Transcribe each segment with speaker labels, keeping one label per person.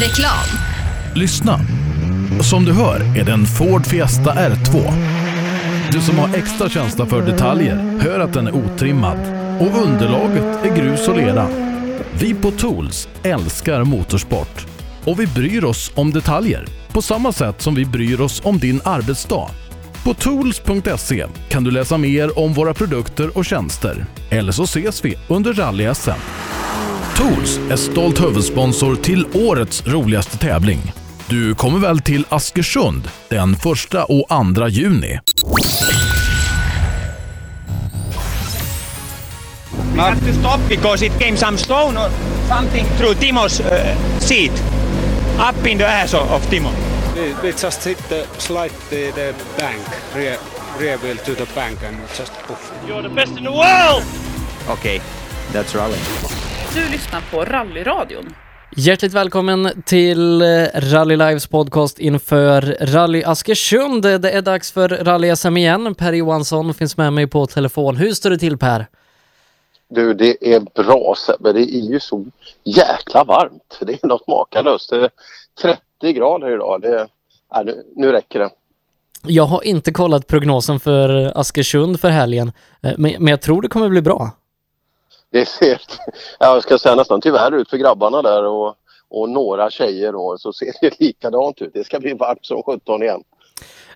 Speaker 1: Reklam.
Speaker 2: Lyssna. Som du hör är det en Ford Fiesta R2. Du som har extra känsla för detaljer hör att den är otrimmad och underlaget är grus och lera. Vi på Tools älskar motorsport och vi bryr oss om detaljer på samma sätt som vi bryr oss om din arbetsdag. På tools.se kan du läsa mer om våra produkter och tjänster. Eller så ses vi under rally-SM. Tools är stolt huvudsponsor till årets roligaste tävling. Du kommer väl till Askersund den 1 och 2 juni?
Speaker 3: We have to stop because it came some stone or something through Timo's uh, seat. Up in the ass of, Timo.
Speaker 4: We, we just hit the slide the, the bank, rear, rear wheel to the bank and just poof.
Speaker 5: You're the best in the world!
Speaker 3: Okay, that's rally.
Speaker 6: Du lyssnar på Rallyradion.
Speaker 7: Hjärtligt välkommen till eh, Rally Lives podcast inför Rally Askersund. Det är dags för Rally-SM igen. Per Johansson finns med mig på telefon. Hur står det till Per?
Speaker 8: Du, det är bra Sebbe. Det är ju så jäkla varmt. Det är något makalöst. Det är 30 grader idag. Det, nej, nu, nu räcker det.
Speaker 7: Jag har inte kollat prognosen för Askersund för helgen, eh, men, men jag tror det kommer bli bra.
Speaker 8: Det ser, jag ska säga nästan tyvärr ut för grabbarna där och, och några tjejer då, så ser det likadant ut. Det ska bli varmt som 17 igen.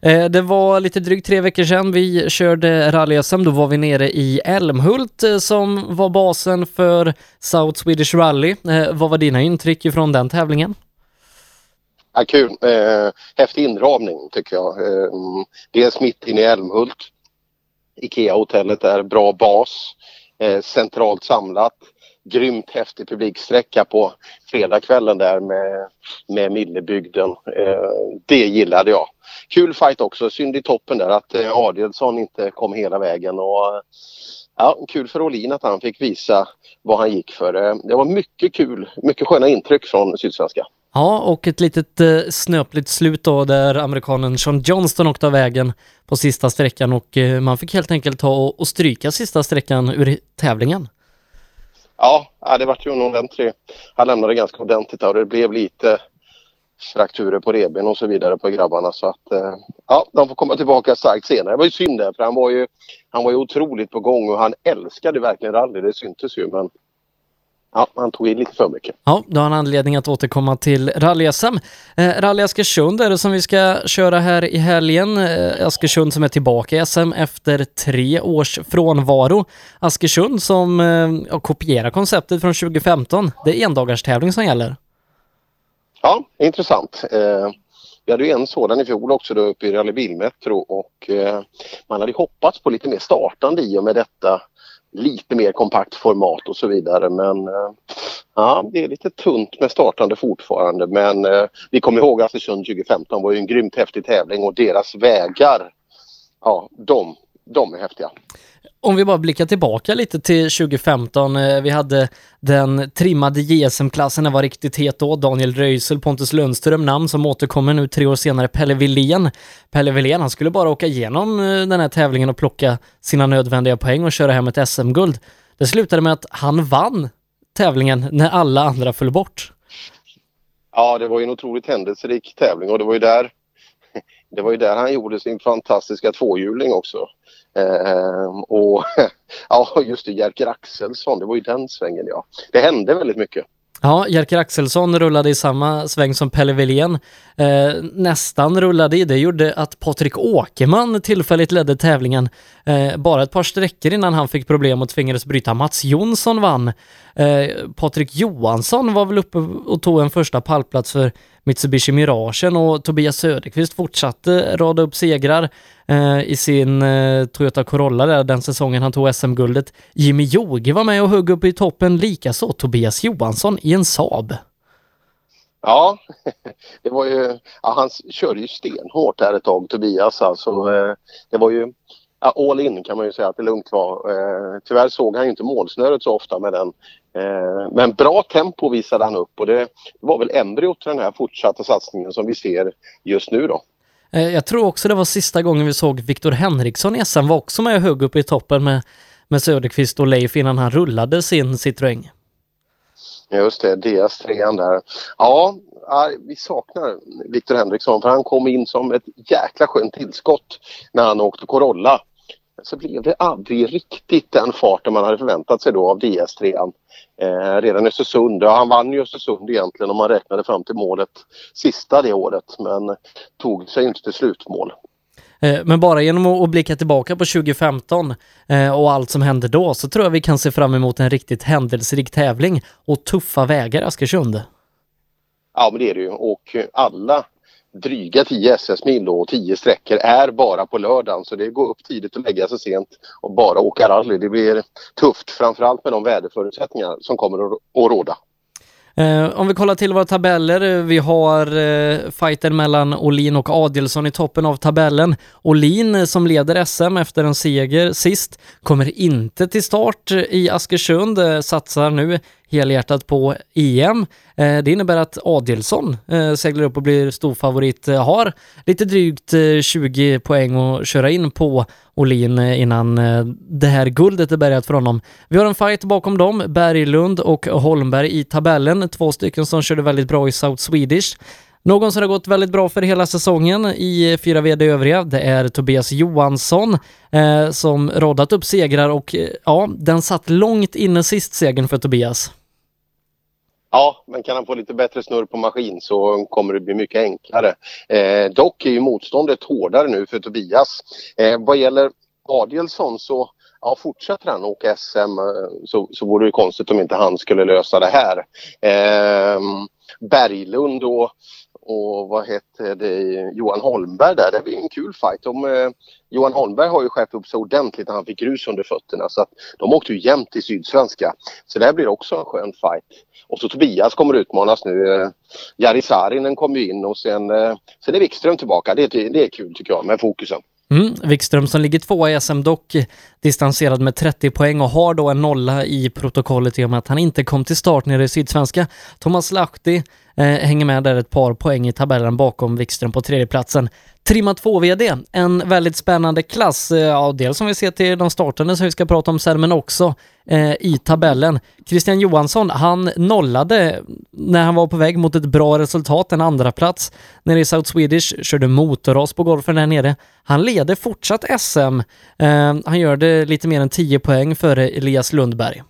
Speaker 7: Eh, Det var lite drygt tre veckor sedan vi körde rally-SM. Då var vi nere i Älmhult eh, som var basen för South Swedish Rally. Eh, Vad var dina intryck ifrån den tävlingen?
Speaker 8: Ja, kul. Häftig inramning tycker jag. Eh, dels mitt inne i Älmhult. Ikea-hotellet är bra bas. Eh, centralt samlat. Grymt häftig publiksträcka på fredagskvällen där med, med Millebygden. Eh, det gillade jag. Kul fight också. Synd i toppen där att eh, Adielsson inte kom hela vägen. Och, ja, kul för Olin att han fick visa vad han gick för. Eh, det var mycket kul. Mycket sköna intryck från Sydsvenska.
Speaker 7: Ja, och ett litet eh, snöpligt slut då där amerikanen Sean Johnston åkte av vägen på sista sträckan och eh, man fick helt enkelt ta och, och stryka sista sträckan ur tävlingen.
Speaker 8: Ja, det vart ju en ordentlig... Han lämnade ganska ordentligt och det blev lite frakturer på reben och så vidare på grabbarna så att eh, ja, de får komma tillbaka starkt senare. Det var ju synd det för han var ju, han var ju otroligt på gång och han älskade verkligen rally, det syntes ju men ja, han tog i lite för mycket.
Speaker 7: Ja, då har han anledning att återkomma till rally-SM. Eh, rally Askersund är det som vi ska köra här i helgen. Eh, Askersund som är tillbaka i SM efter tre års frånvaro. Askersund som eh, kopierar konceptet från 2015. Det är endagarstävling som gäller.
Speaker 8: Ja, intressant. Eh, vi hade ju en sådan i fjol också då uppe i Rally Bilmetro och eh, man hade hoppats på lite mer startande i och med detta lite mer kompakt format och så vidare men eh, ja, det är lite tunt med startande fortfarande men eh, vi kommer ihåg att Östersund 2015 var ju en grymt häftig tävling och deras vägar, ja de, de är häftiga.
Speaker 7: Om vi bara blickar tillbaka lite till 2015. Eh, vi hade den trimmade JSM-klassen, den var riktigt het då. Daniel Röisel, Pontus Lundström, namn som återkommer nu tre år senare. Pelle Villén. Pelle Villén, han skulle bara åka igenom eh, den här tävlingen och plocka sina nödvändiga poäng och köra hem ett SM-guld. Det slutade med att han vann tävlingen när alla andra föll bort.
Speaker 8: Ja, det var ju en otroligt händelserik tävling och det var ju där det var ju där han gjorde sin fantastiska tvåhjuling också. Eh, och ja, just det, Jerker Axelsson, det var ju den svängen ja. Det hände väldigt mycket.
Speaker 7: Ja, Jerker Axelsson rullade i samma sväng som Pelle Wilén. Eh, nästan rullade i. Det gjorde att Patrik Åkerman tillfälligt ledde tävlingen. Eh, bara ett par sträckor innan han fick problem och tvingades bryta. Mats Jonsson vann. Eh, Patrik Johansson var väl uppe och tog en första pallplats för Mitsubishi Miragen och Tobias Söderqvist fortsatte rada upp segrar Eh, i sin eh, Toyota Corolla där den säsongen han tog SM-guldet. Jimmy Joge var med och högg upp i toppen likaså Tobias Johansson i en Saab.
Speaker 8: Ja, det var ju, ja, han körde ju stenhårt där ett tag Tobias alltså. Eh, det var ju ja, all in kan man ju säga att det lugnt var. Eh, tyvärr såg han ju inte målsnöret så ofta med den. Eh, men bra tempo visade han upp och det var väl embryot till den här fortsatta satsningen som vi ser just nu då.
Speaker 7: Eh, jag tror också det var sista gången vi såg Viktor Henriksson i SM var också med och högg upp i toppen med, med Söderqvist och Leif innan han rullade sin Citroën.
Speaker 8: Just det, DS3 där. Ja, vi saknar Viktor Henriksson för han kom in som ett jäkla skönt tillskott när han åkte Corolla. Så blev det aldrig riktigt den farten man hade förväntat sig då av DS3. Eh, redan i Östersund, ja, han vann ju Östersund egentligen om man räknade fram till målet sista det året men tog sig inte till slutmål.
Speaker 7: Eh, men bara genom att blicka tillbaka på 2015 eh, och allt som hände då så tror jag vi kan se fram emot en riktigt händelserik tävling och tuffa vägar Askersund.
Speaker 8: Ja men det är det ju och alla dryga 10 SS-mil och 10 sträckor är bara på lördagen så det går upp tidigt och lägga sig sent och bara åka rally. Det blir tufft framförallt med de väderförutsättningar som kommer att råda.
Speaker 7: Eh, om vi kollar till våra tabeller, eh, vi har eh, fighten mellan Olin och Adelsson i toppen av tabellen. Olin som leder SM efter en seger sist kommer inte till start i Askersund, satsar nu helhjärtat på EM. Eh, det innebär att Adelsson eh, seglar upp och blir storfavorit, eh, har lite drygt 20 poäng att köra in på Olin innan det här guldet är bärgat för honom. Vi har en fight bakom dem, Berglund och Holmberg i tabellen, två stycken som körde väldigt bra i South Swedish. Någon som har gått väldigt bra för hela säsongen i fyra VD övriga, det är Tobias Johansson eh, som radat upp segrar och ja, den satt långt inne sist segern för Tobias.
Speaker 8: Ja, men kan han få lite bättre snurr på maskin så kommer det bli mycket enklare. Eh, dock är ju motståndet hårdare nu för Tobias. Eh, vad gäller Adielsson så ja, fortsätter han åka SM eh, så, så vore det konstigt om inte han skulle lösa det här. Eh, Berglund och och vad hette det, Johan Holmberg där. Det blir en kul fight. De, eh, Johan Holmberg har ju skärpt upp sig ordentligt när han fick grus under fötterna så att de åkte ju jämnt i Sydsvenska. Så det blir också en skön fight. Och så Tobias kommer utmanas nu. Eh, Jari Saarinen kommer in och sen, eh, sen är Wikström tillbaka. Det, det är kul tycker jag med fokusen.
Speaker 7: Mm, Wikström som ligger tvåa i SM dock distanserad med 30 poäng och har då en nolla i protokollet i och med att han inte kom till start nere i Sydsvenska. Thomas Lahti Eh, hänger med där ett par poäng i tabellen bakom Wikström på tredjeplatsen. Trimma 2-VD, en väldigt spännande klass. Eh, ja, dels som vi ser till de startande som vi ska prata om sen, men också eh, i tabellen. Christian Johansson, han nollade när han var på väg mot ett bra resultat, en andra plats nere i South Swedish, körde motorras på golfen där nere. Han leder fortsatt SM. Eh, han gör det lite mer än 10 poäng före Elias Lundberg.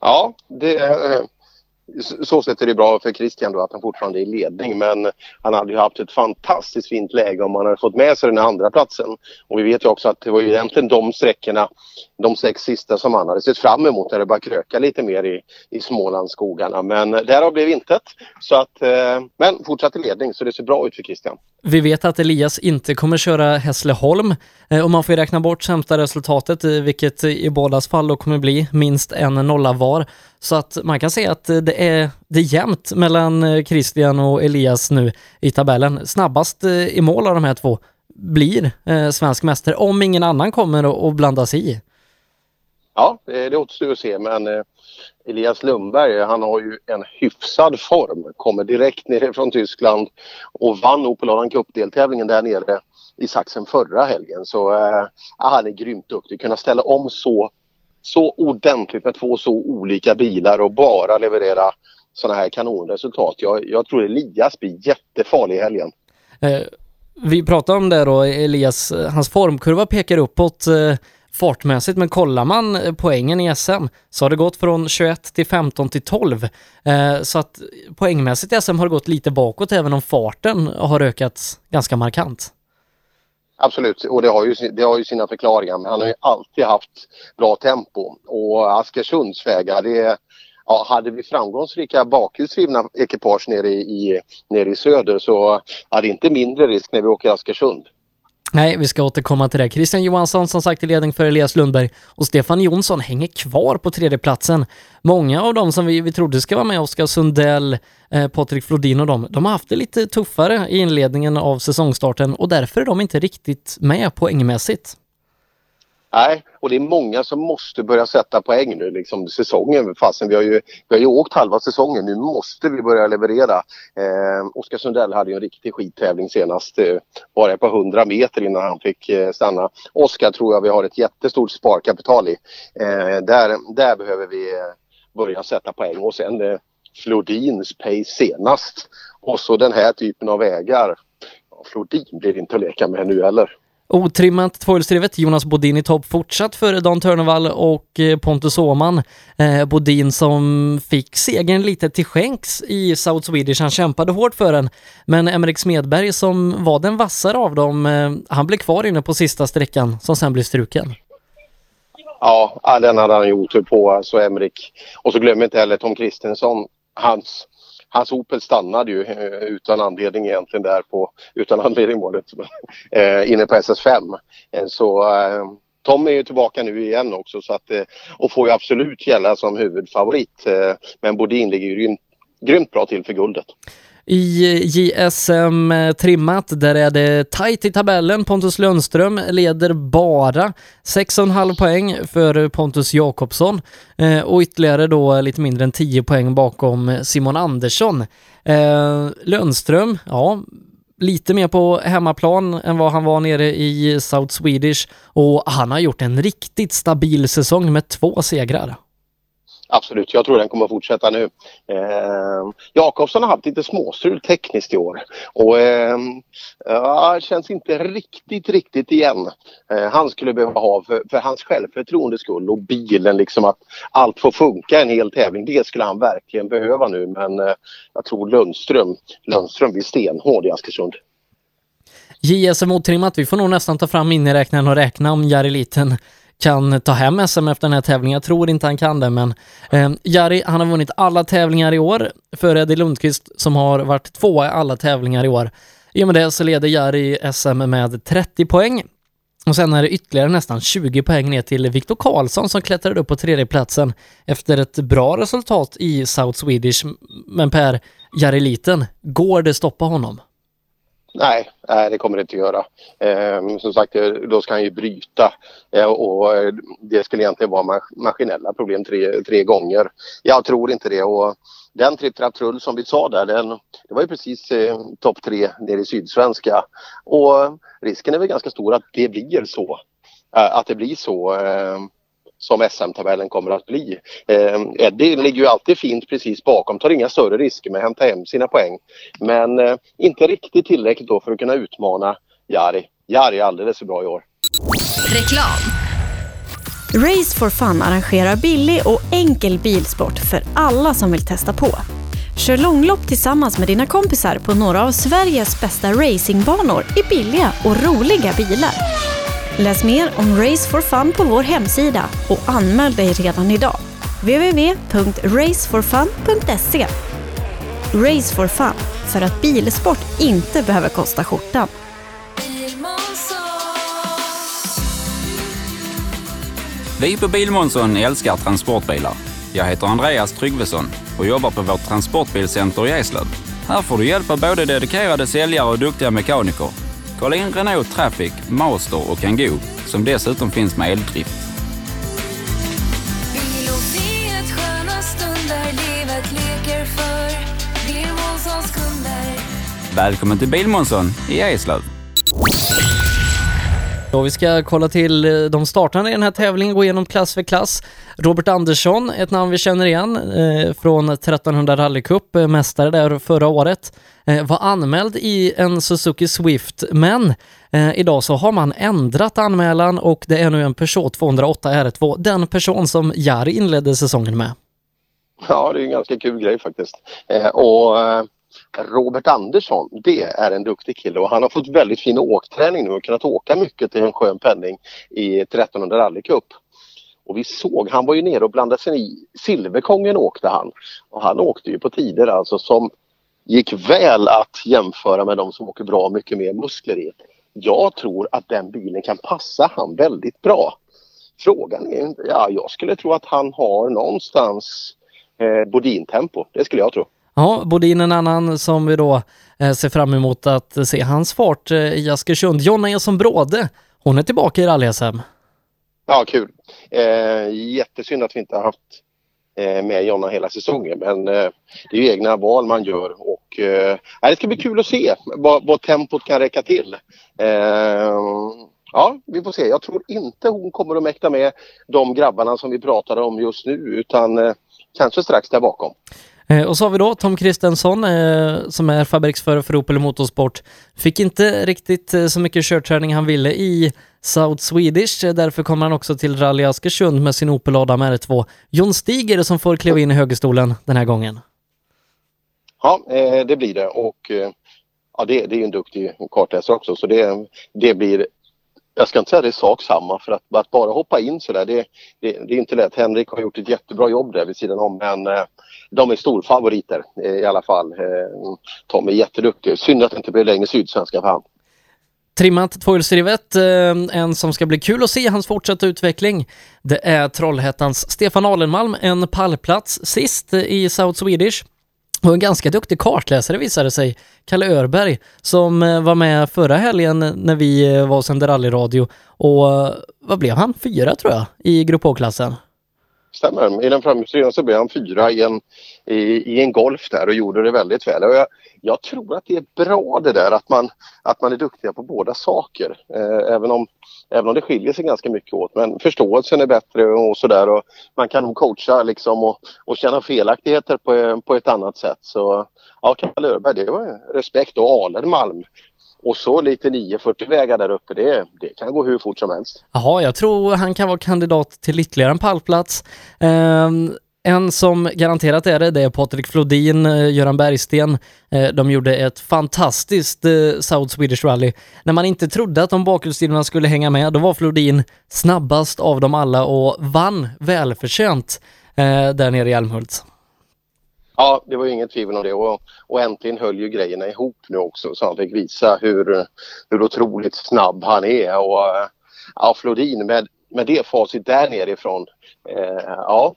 Speaker 8: Ja, det, eh, så sätt är det bra för Christian då att han fortfarande är i ledning men han hade ju haft ett fantastiskt fint läge om han hade fått med sig den andra platsen. Och vi vet ju också att det var ju egentligen de sträckorna, de sex sista som han hade sett fram emot när det började kröka lite mer i, i Smålandsskogarna. Men därav blev intet. Så att, eh, men fortsatt i ledning så det ser bra ut för Christian.
Speaker 7: Vi vet att Elias inte kommer köra Hässleholm eh, och man får räkna bort sämsta resultatet, eh, vilket i bådas fall då kommer bli minst en nolla var. Så att man kan säga att eh, det är, det är jämnt mellan Christian och Elias nu i tabellen. Snabbast i mål av de här två blir svensk mästare om ingen annan kommer och blandas sig i.
Speaker 8: Ja, det, återstår att se men Elias Lundberg han har ju en hyfsad form. Kommer direkt ner från Tyskland och vann Opel Adam Cup-deltävlingen där nere i Sachsen förra helgen. Så äh, han är grymt duktig. Kunna ställa om så så ordentligt med två så olika bilar och bara leverera sådana här kanonresultat. Jag, jag tror Elias blir jättefarlig i helgen.
Speaker 7: Eh, vi pratade om det då, Elias, eh, hans formkurva pekar uppåt eh, fartmässigt, men kollar man eh, poängen i SM så har det gått från 21 till 15 till 12. Eh, så att poängmässigt i SM har det gått lite bakåt även om farten har ökat ganska markant.
Speaker 8: Absolut, och det har, ju, det har ju sina förklaringar. Men han har ju alltid haft bra tempo. Och Askersunds vägar, det ja, hade vi framgångsrika bakhjulsdrivna ekipage nere i, i, nere i söder så hade inte mindre risk när vi åker Askersund.
Speaker 7: Nej, vi ska återkomma till det. Christian Johansson som sagt i ledning för Elias Lundberg och Stefan Jonsson hänger kvar på tredjeplatsen. Många av dem som vi, vi trodde ska vara med, Oskar Sundell, eh, Patrik Flodin och dem, de har haft det lite tuffare i inledningen av säsongstarten och därför är de inte riktigt med poängmässigt.
Speaker 8: Nej, och det är många som måste börja sätta poäng nu liksom säsongen. Fastän vi har ju, vi har ju åkt halva säsongen. Nu måste vi börja leverera. Eh, Oskar Sundell hade ju en riktig skittävling senast. Eh, bara ett par hundra meter innan han fick eh, stanna. Oskar tror jag vi har ett jättestort sparkapital i. Eh, där, där behöver vi eh, börja sätta poäng och sen eh, Flodins pace senast. Och så den här typen av vägar. Ja, Flodin blir inte att leka med nu heller.
Speaker 7: Otrimmat tvåhjulsdrivet, Jonas Bodin i topp fortsatt före Dan Törnevall och eh, Pontus Åhman. Eh, Bodin som fick segern lite till skänks i South Swedish, han kämpade hårt för den. Men Emrik Smedberg som var den vassare av dem, eh, han blev kvar inne på sista sträckan som sen blev struken.
Speaker 8: Ja, den hade han ju otur på, alltså Emrik. Och så glöm inte heller Tom Kristensson. Hans, hans Opel stannade ju eh, utan anledning egentligen där på, utan anledning var det eh, inne på SS5. Eh, så Tom är ju tillbaka nu igen också så att, och får ju absolut gälla som huvudfavorit. Men Bodin ligger ju grymt, grymt bra till för guldet.
Speaker 7: I JSM trimmat, där är det tajt i tabellen. Pontus Lundström leder bara 6,5 poäng för Pontus Jakobsson eh, och ytterligare då lite mindre än 10 poäng bakom Simon Andersson. Eh, Lundström, ja, lite mer på hemmaplan än vad han var nere i South Swedish och han har gjort en riktigt stabil säsong med två segrar.
Speaker 8: Absolut, jag tror den kommer att fortsätta nu. Eh, Jakobsson har haft lite småstrul tekniskt i år och eh, ja, känns inte riktigt, riktigt igen. Eh, han skulle behöva ha för, för hans självförtroendes skull och bilen liksom att allt får funka en hel tävling. Det skulle han verkligen behöva nu men eh, jag tror Lundström, Lundström blir stenhård i Askersund.
Speaker 7: JSM otrimmat, vi får nog nästan ta fram miniräknaren och räkna om Jari Liten kan ta hem SM efter den här tävlingen. Jag tror inte han kan det, men eh, Jari, han har vunnit alla tävlingar i år för Eddie Lundqvist som har varit tvåa i alla tävlingar i år. I och med det så leder Jari SM med 30 poäng. Och sen är det ytterligare nästan 20 poäng ner till Viktor Karlsson som klättrade upp på tredjeplatsen efter ett bra resultat i South Swedish. Men Per, Jari Liten, går det stoppa honom?
Speaker 8: Nej, nej, det kommer det inte göra. Eh, som sagt, eh, då ska han ju bryta eh, och eh, det skulle egentligen vara maskinella problem tre, tre gånger. Jag tror inte det och den Tripp Trull som vi sa där, den, det var ju precis eh, topp tre nere i Sydsvenska och risken är väl ganska stor att det blir så. Eh, att det blir så ehm, som SM-tabellen kommer att bli. Eh, Eddie ligger ju alltid fint precis bakom, tar inga större risker med att hämta hem sina poäng. Men eh, inte riktigt tillräckligt då för att kunna utmana Jari. Jari är alldeles för bra i år.
Speaker 1: Reklam. Race for Fun arrangerar billig och enkel bilsport för alla som vill testa på. Kör långlopp tillsammans med dina kompisar på några av Sveriges bästa racingbanor i billiga och roliga bilar. Läs mer om Race for Fun på vår hemsida och anmäl dig redan idag. www.raceforfun.se Race for Fun, för att bilsport inte behöver kosta skjortan.
Speaker 5: Vi på Bilmånsson älskar transportbilar. Jag heter Andreas Tryggvesson och jobbar på vårt transportbilcenter i Eslöv. Här får du hjälp av både dedikerade säljare och duktiga mekaniker Kolla in Renault Traffic, Master och Kangoo som dessutom finns med eldrift. Välkommen till Bilmånsson i Eslöv.
Speaker 7: Och vi ska kolla till eh, de startande i den här tävlingen, gå igenom klass för klass. Robert Andersson, ett namn vi känner igen eh, från 1300 rallycup, Cup, mästare där förra året, eh, var anmäld i en Suzuki Swift, men eh, idag så har man ändrat anmälan och det är nu en Peugeot 208 R2, den person som Jari inledde säsongen med.
Speaker 8: Ja, det är en ganska kul grej faktiskt. Eh, och eh, Robert Andersson, det är en duktig kille och han har fått väldigt fin åkträning nu och kunnat åka mycket till en skön penning i 1300 rallycup. Och vi såg, han var ju nere och blandade sig i Silverkongen åkte han. Och han åkte ju på tider alltså som gick väl att jämföra med de som åker bra mycket mer muskler i. Jag tror att den bilen kan passa han väldigt bra. Frågan är inte, ja jag skulle tro att han har någonstans eh, Bodin-tempo. Det skulle jag tro.
Speaker 7: Ja, Bodin en annan som vi då eh, ser fram emot att eh, se hans fart eh, i Askersund. Jonna Eson Bråde, hon är tillbaka i rally-SM.
Speaker 8: Ja, kul. Eh, jättesynd att vi inte har haft eh, med Jonna hela säsongen men eh, det är ju egna val man gör och eh, det ska bli kul att se vad, vad tempot kan räcka till. Eh, ja, vi får se. Jag tror inte hon kommer att mäkta med de grabbarna som vi pratade om just nu utan eh, kanske strax där bakom.
Speaker 7: Eh, och så har vi då Tom Kristensson eh, som är fabriksförare för Opel Motorsport. Fick inte riktigt eh, så mycket körträning han ville i South Swedish, eh, därför kommer han också till Rally Askersund med sin Opel Adam R2. Jon Stig är det som får kliva in i högerstolen den här gången.
Speaker 8: Ja, eh, det blir det och eh, ja, det, det är ju en duktig kartläsare också så det, det blir jag ska inte säga det är sak samma för att, att bara hoppa in sådär det, det, det är inte lätt. Henrik har gjort ett jättebra jobb där vid sidan om men eh, de är storfavoriter eh, i alla fall. Eh, Tom är jätteduktig. Synd att det inte blir längre sydsvenska för han.
Speaker 7: Trimmat tvåhjulsdrivet, eh, en som ska bli kul att se hans fortsatta utveckling. Det är Trollhättans Stefan Alenmalm, en pallplats sist i South Swedish. Och en ganska duktig kartläsare visade sig, Kalle Örberg, som eh, var med förra helgen när vi eh, var och sände rallyradio. Och eh, vad blev han? Fyra tror jag, i Grupp H-klassen.
Speaker 8: Stämmer. I den framhjulsdrivna så blev han fyra i en, i, i, en Golf där och gjorde det väldigt väl. Och jag, jag, tror att det är bra det där att man, att man är duktiga på båda saker. Eh, även, om, även om det skiljer sig ganska mycket åt. Men förståelsen är bättre och sådär. Man kan nog coacha liksom och, och känna felaktigheter på, på ett annat sätt. Så ja, Kalle Öberg, det var respekt. Och Alenmalm och så lite 940-vägar där uppe, det, det kan gå hur fort som helst.
Speaker 7: Jaha, jag tror han kan vara kandidat till ytterligare en pallplats. Um... En som garanterat är det, det är Patrik Flodin, eh, Göran Bergsten. Eh, de gjorde ett fantastiskt eh, South Swedish Rally. När man inte trodde att de bakhjulsdrivna skulle hänga med, då var Flodin snabbast av dem alla och vann välförtjänt där nere i Älmhult.
Speaker 8: Ja, det var ju inget tvivel om det och, och äntligen höll ju grejerna ihop nu också så han fick visa hur, hur otroligt snabb han är och ja, Flodin med, med det facit där nerifrån. Eh, ja,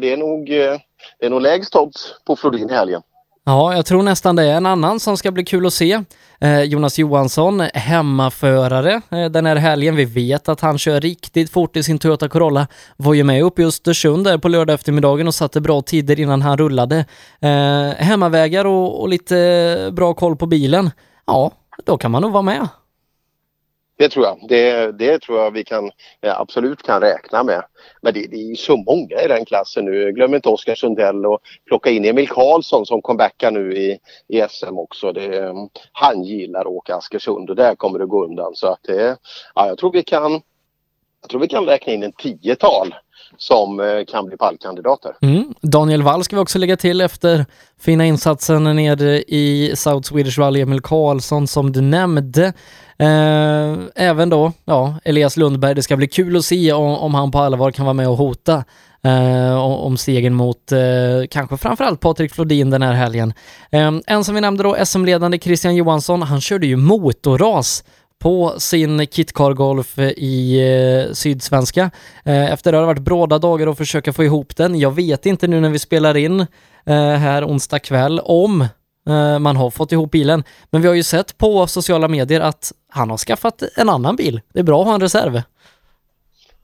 Speaker 8: det är nog, eh, det är nog lägst odds på Flodin i helgen.
Speaker 7: Ja, jag tror nästan det är en annan som ska bli kul att se. Eh, Jonas Johansson, hemmaförare eh, den här helgen. Vi vet att han kör riktigt fort i sin Toyota Corolla. Var ju med uppe i Östersund där på lördag eftermiddagen och satte bra tider innan han rullade. Eh, hemmavägar och, och lite bra koll på bilen. Ja, då kan man nog vara med.
Speaker 8: Det tror jag. Det, det tror jag vi kan, eh, absolut kan räkna med. Men det, det är ju så många i den klassen nu. Glöm inte Oskar Sundell och plocka in Emil Karlsson som comebackar nu i, i SM också. Det, mm, han gillar att åka Askersund och där kommer det gå undan. Så att det, ja, jag tror vi kan jag tror vi kan räkna in en tiotal som eh, kan bli pallkandidater.
Speaker 7: Mm. Daniel Wall ska vi också lägga till efter fina insatsen nere i South Swedish Rally, Emil Karlsson som du nämnde. Eh, även då, ja, Elias Lundberg, det ska bli kul att se om, om han på allvar kan vara med och hota eh, om segern mot eh, kanske framförallt Patrik Flodin den här helgen. Eh, en som vi nämnde då, SM-ledande Christian Johansson, han körde ju motorras på sin KitCar Golf i eh, Sydsvenska. Eh, efter det har det varit bråda dagar att försöka få ihop den. Jag vet inte nu när vi spelar in eh, här onsdag kväll om eh, man har fått ihop bilen. Men vi har ju sett på sociala medier att han har skaffat en annan bil. Det är bra att ha en reserv.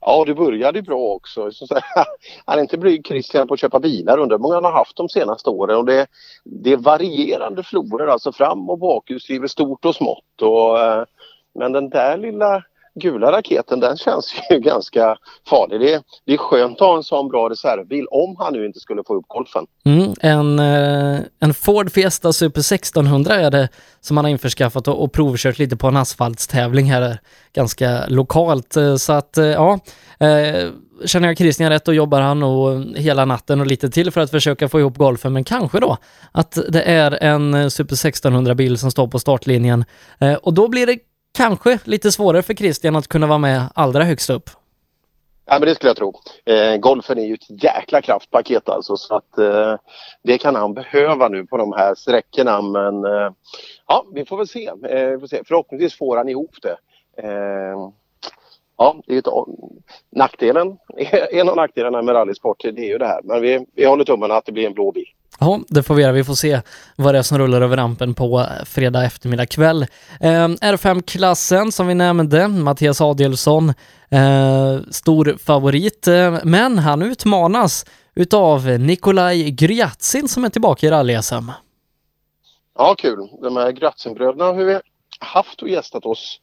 Speaker 8: Ja, det började bra också. Han är inte blyg Christian på att köpa bilar. Undrar hur många han har haft de senaste åren. Och det, det är varierande florer, alltså fram och bakhjulsdrivet stort och smått. Och, eh, men den där lilla gula raketen den känns ju ganska farlig. Det är, det är skönt att ha en sån bra reservbil om han nu inte skulle få upp golfen.
Speaker 7: Mm, en, eh, en Ford Fiesta Super 1600 är det som han har införskaffat och, och provkört lite på en asfaltstävling här eh, ganska lokalt. Eh, så att ja, känner jag Christian rätt och jobbar han nog hela natten och lite till för att försöka få ihop golfen. Men kanske då att det är en Super 1600 bil som står på startlinjen och då blir det kanske lite svårare för Christian att kunna vara med allra högst upp.
Speaker 8: Ja, men det skulle jag tro. Eh, golfen är ju ett jäkla kraftpaket alltså så att eh, det kan han behöva nu på de här sträckorna men eh, ja, vi får väl se. Eh, vi får se. Förhoppningsvis får han ihop det. Eh, ja, det är ett, nackdelen, en av nackdelarna med rallysport det är ju det här men vi, vi håller tummarna att det blir en blå bil.
Speaker 7: Ja, det får vi göra. Vi får se vad det är som rullar över rampen på fredag eftermiddag kväll. Eh, R5-klassen som vi nämnde, Mattias Adielsson, eh, stor favorit, eh, men han utmanas utav Nikolaj Gryatsin som är tillbaka i rally-SM.
Speaker 8: Ja, kul. De här Gryatsin-bröderna har vi haft och gästat oss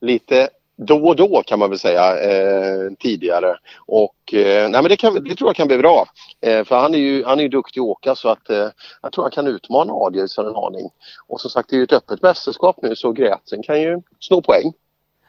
Speaker 8: lite då och då kan man väl säga eh, tidigare. Och eh, nej men det, kan, det tror jag kan bli bra. Eh, för han är ju han är ju duktig att åka så att eh, jag tror han kan utmana Adielsson en aning. Och som sagt det är ju ett öppet mästerskap nu så Grätsen kan ju sno poäng.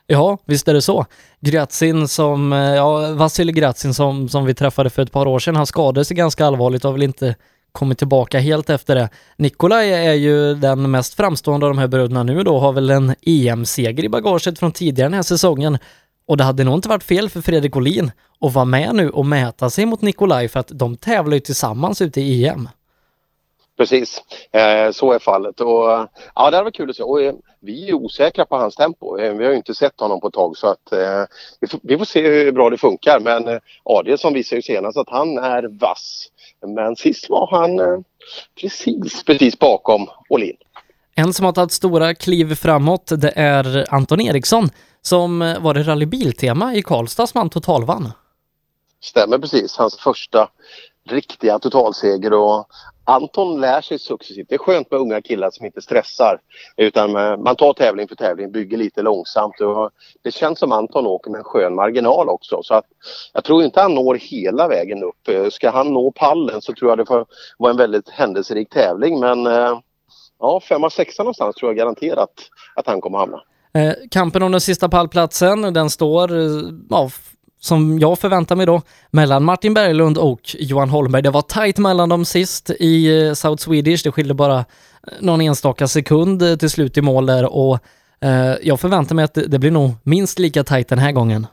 Speaker 7: Ja, visst är det så. Gratsin som, eh, ja, Vasilij Gratsin som, som vi träffade för ett par år sedan, han skadade sig ganska allvarligt och har väl inte kommit tillbaka helt efter det. Nikolaj är ju den mest framstående av de här bröderna nu då, har väl en EM-seger i bagaget från tidigare den här säsongen. Och det hade nog inte varit fel för Fredrik Olin att vara med nu och mäta sig mot Nikolaj för att de tävlar ju tillsammans ute i EM.
Speaker 8: Precis, eh, så är fallet. Och, ja, det hade varit kul att se. Och, eh, vi är osäkra på hans tempo. Eh, vi har ju inte sett honom på ett tag så att eh, vi, får, vi, får, se hur bra det funkar. Men eh, Adielsson visar ju senast att han är vass. Men sist var han eh, precis, precis bakom Olin.
Speaker 7: En som har tagit stora kliv framåt, det är Anton Eriksson som var det rallybiltema i Karlstad som han totalvann.
Speaker 8: Stämmer precis, hans första riktiga totalseger och Anton lär sig successivt. Det är skönt med unga killar som inte stressar utan man tar tävling för tävling, bygger lite långsamt och det känns som Anton åker med en skön marginal också så att jag tror inte han når hela vägen upp. Eh, ska han nå pallen så tror jag det får vara en väldigt händelserik tävling men eh, ja, femma, sexa någonstans tror jag garanterat att han kommer hamna.
Speaker 7: Eh, kampen om den sista pallplatsen, den står eh, ja, som jag förväntar mig då, mellan Martin Berglund och Johan Holmberg. Det var tajt mellan dem sist i eh, South Swedish. Det skilde bara eh, någon enstaka sekund eh, till slut i mål där och eh, jag förväntar mig att det, det blir nog minst lika tajt den här gången.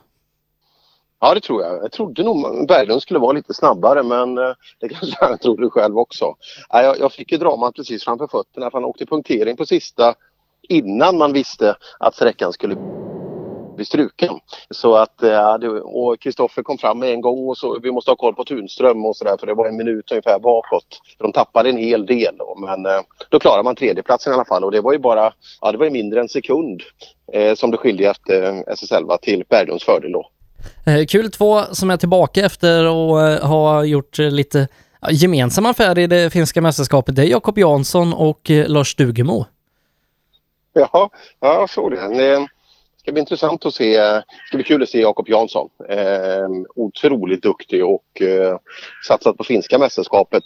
Speaker 8: Ja, det tror jag. Jag trodde nog Berglund skulle vara lite snabbare men det kanske han trodde själv också. Jag, jag fick ju dramat precis framför fötterna för han åkte punktering på sista innan man visste att sträckan skulle bli struken. Så att, ja, och Kristoffer kom fram med en gång och så, vi måste ha koll på Tunström och sådär för det var en minut ungefär bakåt. De tappade en hel del då, men då klarade man tredjeplatsen i alla fall och det var ju bara, ja det var ju mindre än sekund eh, som det skilde efter SS11 till Berglunds fördel då.
Speaker 7: Eh, kul två som är tillbaka efter att ha gjort lite gemensam affär i det finska mästerskapet. Det är Jakob Jansson och Lars Stugemo.
Speaker 8: Ja, jag såg det ska bli intressant att se. Det ska bli kul att se Jakob Jansson. Eh, otroligt duktig och eh, satsat på finska mästerskapet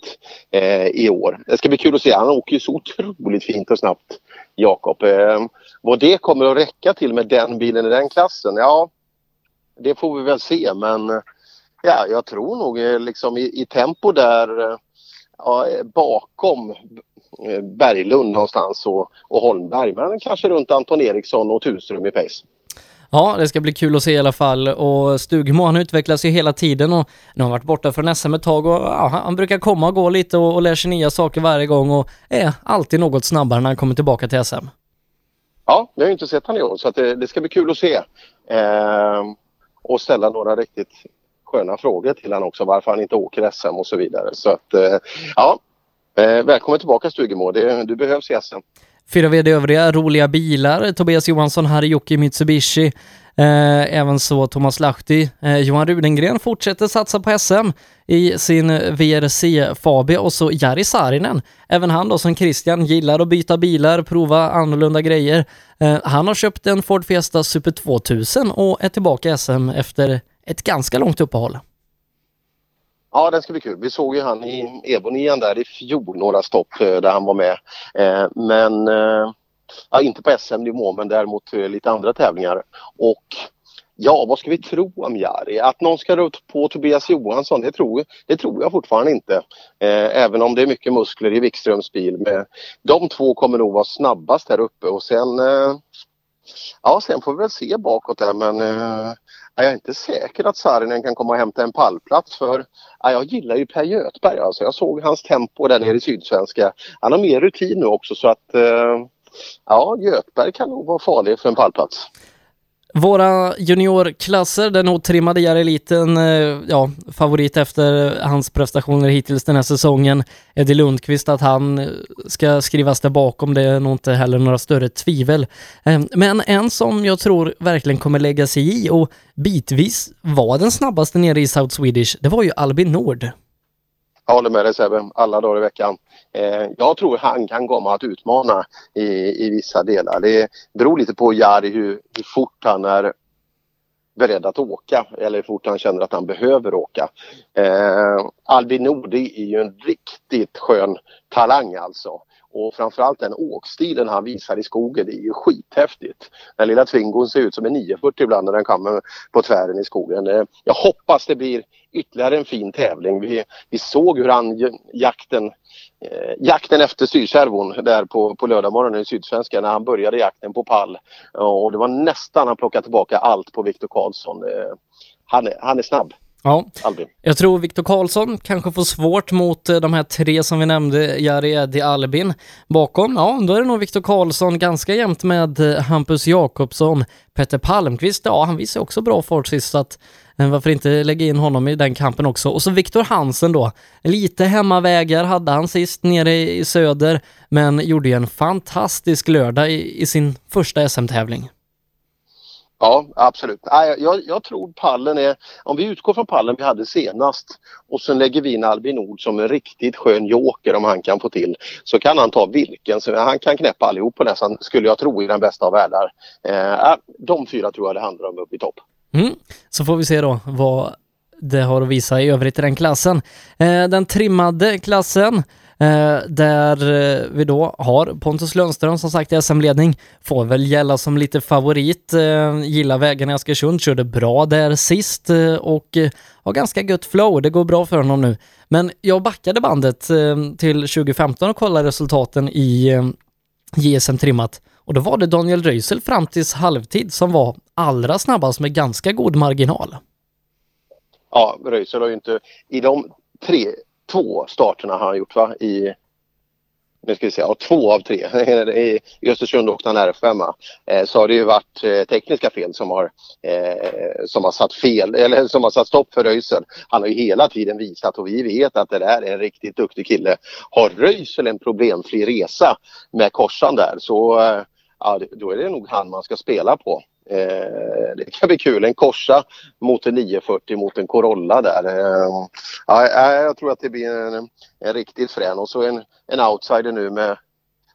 Speaker 8: eh, i år. Det ska bli kul att se. Han åker ju så otroligt fint och snabbt, Jakob. Eh, vad det kommer att räcka till med den bilen i den klassen, ja, det får vi väl se. Men ja, jag tror nog eh, liksom i, i tempo där eh, ja, bakom eh, Berglund någonstans och, och Holmberg. Men kanske runt Anton Eriksson och Tunström i pace.
Speaker 7: Ja, det ska bli kul att se i alla fall och Stugemo han utvecklas ju hela tiden och nu har han varit borta från SM ett tag och ja, han brukar komma och gå lite och, och lär sig nya saker varje gång och är alltid något snabbare när han kommer tillbaka till SM.
Speaker 8: Ja, vi har ju inte sett han i år så att det, det ska bli kul att se. Ehm, och ställa några riktigt sköna frågor till honom också varför han inte åker SM och så vidare. Så att eh, ja, eh, välkommen tillbaka Stugemo, det, du behövs i SM.
Speaker 7: Fyra VD övriga roliga bilar, Tobias Johansson, Harry Jocke Mitsubishi, eh, även så Thomas Lahti. Eh, Johan Rudengren fortsätter satsa på SM i sin VRC Fabia och så Jari Saarinen. Även han då som Christian gillar att byta bilar, prova annorlunda grejer. Eh, han har köpt en Ford Fiesta Super 2000 och är tillbaka i SM efter ett ganska långt uppehåll.
Speaker 8: Ja, den ska bli kul. Vi såg ju han i Ebonian där i fjol, några stopp eh, där han var med. Eh, men eh, ja, inte på SM-nivå men däremot lite andra tävlingar. Och ja, vad ska vi tro om Jari? Att någon ska rå på Tobias Johansson, det tror, det tror jag fortfarande inte. även om det är mycket muskler i Wikströms bil. Men de två kommer nog vara snabbast här uppe och sen Ja, sen får vi väl se bakåt där men eh, jag är inte säker att Saarinen kan komma och hämta en pallplats för ja, jag gillar ju Per Göthberg. Alltså. Jag såg hans tempo där nere i Sydsvenska. Han har mer rutin nu också så att eh, ja, Göthberg kan nog vara farlig för en pallplats.
Speaker 7: Våra juniorklasser, den otrimmade Jareliten, eh, ja, favorit efter hans prestationer hittills den här säsongen. Eddie Lundqvist, att han eh, ska skrivas där bakom, det är nog inte heller några större tvivel. Eh, men en som jag tror verkligen kommer lägga sig i och bitvis var den snabbaste nere i South Swedish, det var ju Albin Nord.
Speaker 8: Jag håller med dig Sebbe, alla dagar i veckan. Eh, jag tror han kan komma att utmana i, i vissa delar. Det beror lite på Jari hur, hur fort han är beredd att åka eller hur fort han känner att han behöver åka. Eh, Albin Nord är ju en riktigt skön talang alltså. Och framförallt den åkstilen han visar i skogen, det är ju skithäftigt. Den lilla Twingon ser ut som en 940 ibland när den kommer på tvären i skogen. Eh, jag hoppas det blir ytterligare en fin tävling. Vi, vi såg hur han jakten eh, jakten efter syrkärvon där på, på lördagmorgonen i Sydsvenska när han började jakten på pall. Och det var nästan han plockade tillbaka allt på Viktor Karlsson. Eh, han, är, han är snabb.
Speaker 7: Ja,
Speaker 8: Albin.
Speaker 7: jag tror Viktor Karlsson kanske får svårt mot eh, de här tre som vi nämnde, Jari, Eddie, Albin. Bakom, ja, då är det nog Viktor Karlsson ganska jämnt med eh, Hampus Jakobsson. Petter Palmqvist, ja, han visar också bra fart sist, så att eh, varför inte lägga in honom i den kampen också? Och så Viktor Hansen då. Lite hemmavägar hade han sist nere i söder, men gjorde ju en fantastisk lördag i, i sin första SM-tävling.
Speaker 8: Ja, absolut. Jag, jag tror pallen är, om vi utgår från pallen vi hade senast och sen lägger vi in Albin Nord som en riktigt skön joker om han kan få till så kan han ta vilken, så han kan knäppa allihop på nästan skulle jag tro i den bästa av världar. Eh, de fyra tror jag det handlar om uppe i topp.
Speaker 7: Mm. Så får vi se då vad det har att visa i övrigt i den klassen. Eh, den trimmade klassen Eh, där eh, vi då har Pontus Lundström som sagt i SM-ledning. Får väl gälla som lite favorit. Eh, gillar vägen i Askersund, körde bra där sist eh, och har ganska gött flow. Det går bra för honom nu. Men jag backade bandet till 2015 och kollade resultaten i JSM trimmat. Och då var det Daniel Röisel fram tills halvtid som var allra snabbast med ganska god marginal.
Speaker 8: Ja, Röisel har ju inte, i de tre två starterna har han gjort va? I, nu ska vi se, ja, två av tre. I Östersund åkte han R5. Eh, så har det ju varit eh, tekniska fel som har, eh, som har satt fel, eller som har satt stopp för Röisel. Han har ju hela tiden visat och vi vet att det där är en riktigt duktig kille. Har Röisel en problemfri resa med korsan där så eh, ja, då är det nog han man ska spela på. Eh, det kan bli kul. En korsa mot en 940 mot en Corolla där. Eh, ja, eh, jag tror att det blir en, en riktigt frän och så en, en outsider nu med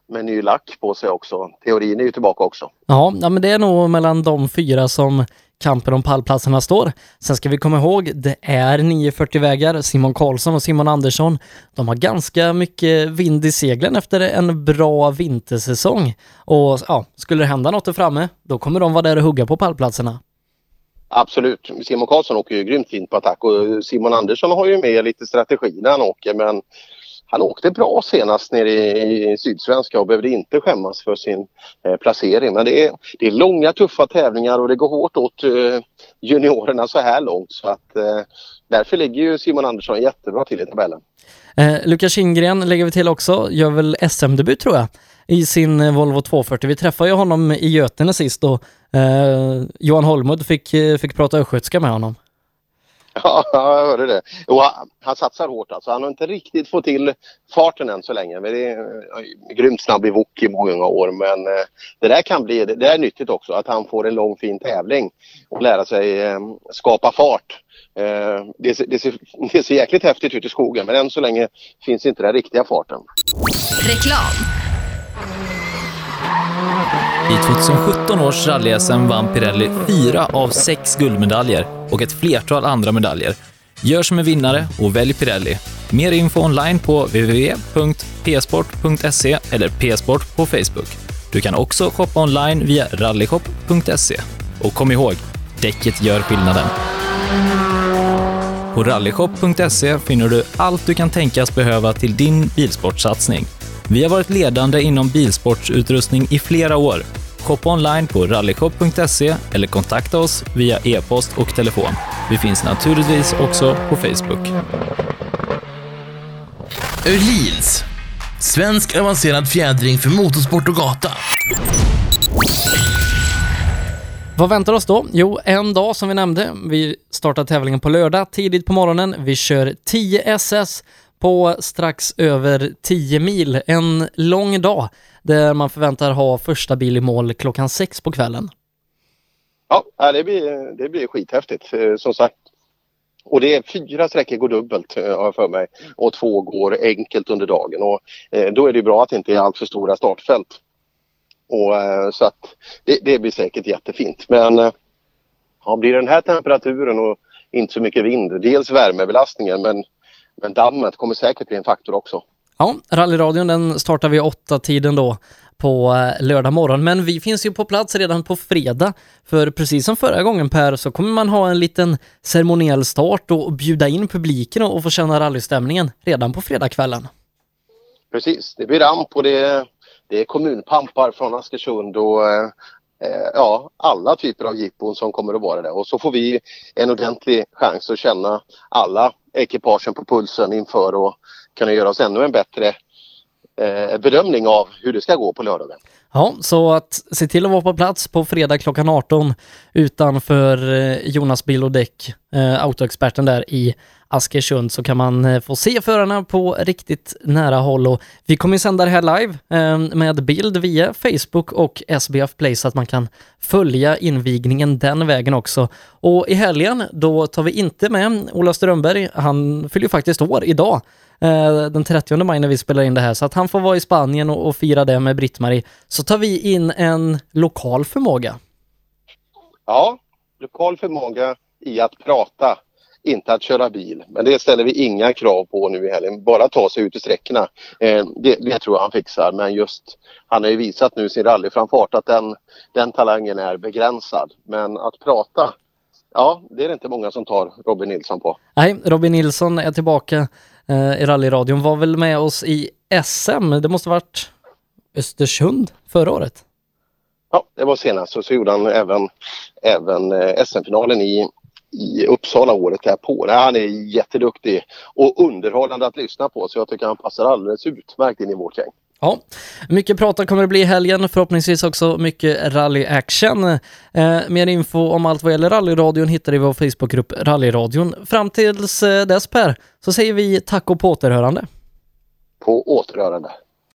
Speaker 8: med ny lack på sig också. Teorin är ju tillbaka också.
Speaker 7: Ja, ja men det är nog mellan de fyra som kampen om pallplatserna står. Sen ska vi komma ihåg, det är 940-vägar. Simon Karlsson och Simon Andersson, de har ganska mycket vind i seglen efter en bra vintersäsong. Och ja, skulle det hända något där framme, då kommer de vara där och hugga på pallplatserna.
Speaker 8: Absolut. Simon Karlsson åker ju grymt fint på attack och Simon Andersson har ju med lite strategi när han åker men han åkte bra senast nere i, i Sydsvenska och behövde inte skämmas för sin eh, placering. Men det är, det är långa tuffa tävlingar och det går hårt åt eh, juniorerna så här långt. Så att, eh, därför ligger ju Simon Andersson jättebra till i tabellen.
Speaker 7: Eh, Lukas Kindgren lägger vi till också, gör väl SM-debut tror jag i sin eh, Volvo 240. Vi träffade ju honom i Götene sist och eh, Johan Holmud fick, eh, fick prata östgötska med honom.
Speaker 8: Ja, jag hörde det. Och han, han satsar hårt alltså. Han har inte riktigt fått till farten än så länge. Men det är grymt snabb i wok i många år. Men eh, det där kan bli, det är nyttigt också att han får en lång fin tävling och lära sig eh, skapa fart. Eh, det, ser, det, ser, det ser jäkligt häftigt ut i skogen men än så länge finns inte den riktiga farten.
Speaker 9: Reklam.
Speaker 10: I 2017 års rally-SM vann Pirelli fyra av sex guldmedaljer och ett flertal andra medaljer. Gör som en vinnare och välj Pirelli. Mer info online på www.psport.se eller psport på Facebook. Du kan också shoppa online via rallyshop.se. Och kom ihåg, däcket gör skillnaden. På rallyshop.se finner du allt du kan tänkas behöva till din bilsportsatsning. Vi har varit ledande inom bilsportsutrustning i flera år. Shoppa online på rallyshop.se eller kontakta oss via e-post och telefon. Vi finns naturligtvis också på Facebook.
Speaker 9: Öhlins. Svensk avancerad fjädring för motorsport och gata.
Speaker 7: Vad väntar oss då? Jo, en dag som vi nämnde. Vi startar tävlingen på lördag tidigt på morgonen. Vi kör 10 SS på strax över 10 mil. En lång dag där man förväntar ha första bil i mål klockan sex på kvällen.
Speaker 8: Ja, äh, det blir, det blir skithäftigt eh, som sagt. Och det är fyra sträckor går dubbelt eh, har jag för mig och två går enkelt under dagen och eh, då är det bra att det inte är alltför stora startfält. Och, så att det, det blir säkert jättefint men Ja, blir den här temperaturen och inte så mycket vind, dels värmebelastningen men, men dammet kommer säkert bli en faktor också.
Speaker 7: Ja, rallyradion den startar vid åtta tiden då på eh, lördag morgon, men vi finns ju på plats redan på fredag. För precis som förra gången Per så kommer man ha en liten ceremoniell start och bjuda in publiken och få känna rallystämningen redan på fredagskvällen.
Speaker 8: Precis, det blir ramp och det, det är kommunpampar från Askersund och eh, eh, ja, alla typer av jippon som kommer att vara där. Och så får vi en ordentlig chans att känna alla ekipagen på pulsen inför och kunna göra oss ännu en bättre eh, bedömning av hur det ska gå på lördagen.
Speaker 7: Ja, så att se till att vara på plats på fredag klockan 18 utanför eh, Jonas Bil och Däck, eh, autoexperten där i Askersund, så kan man eh, få se förarna på riktigt nära håll och vi kommer sända det här live eh, med bild via Facebook och SBF Play så att man kan följa invigningen den vägen också. Och i helgen, då tar vi inte med Ola Strömberg, han fyller ju faktiskt år idag den 30 maj när vi spelar in det här, så att han får vara i Spanien och, och fira det med Britt-Marie. Så tar vi in en lokal förmåga.
Speaker 8: Ja, lokal förmåga i att prata, inte att köra bil. Men det ställer vi inga krav på nu i helgen. Bara ta sig ut i sträckorna. Eh, det, det, tror jag han fixar. Men just, han har ju visat nu sin rallyframfart att den, den talangen är begränsad. Men att prata, ja, det är det inte många som tar Robin Nilsson på.
Speaker 7: Nej, Robin Nilsson är tillbaka eh, Eh, i rallyradion. Var väl med oss i SM. Det måste varit Östersund förra året.
Speaker 8: Ja, det var senast och så gjorde han även, även eh, SM-finalen i, i Uppsala året därpå. Nej, han är jätteduktig och underhållande att lyssna på så jag tycker han passar alldeles utmärkt in i vårt gäng.
Speaker 7: Ja, mycket prata kommer det bli i helgen, förhoppningsvis också mycket rally-action. Eh, mer info om allt vad gäller rallyradion hittar du i vår Facebookgrupp Rallyradion. Fram tills eh, dess Per, så säger vi tack och på återhörande.
Speaker 8: På återhörande.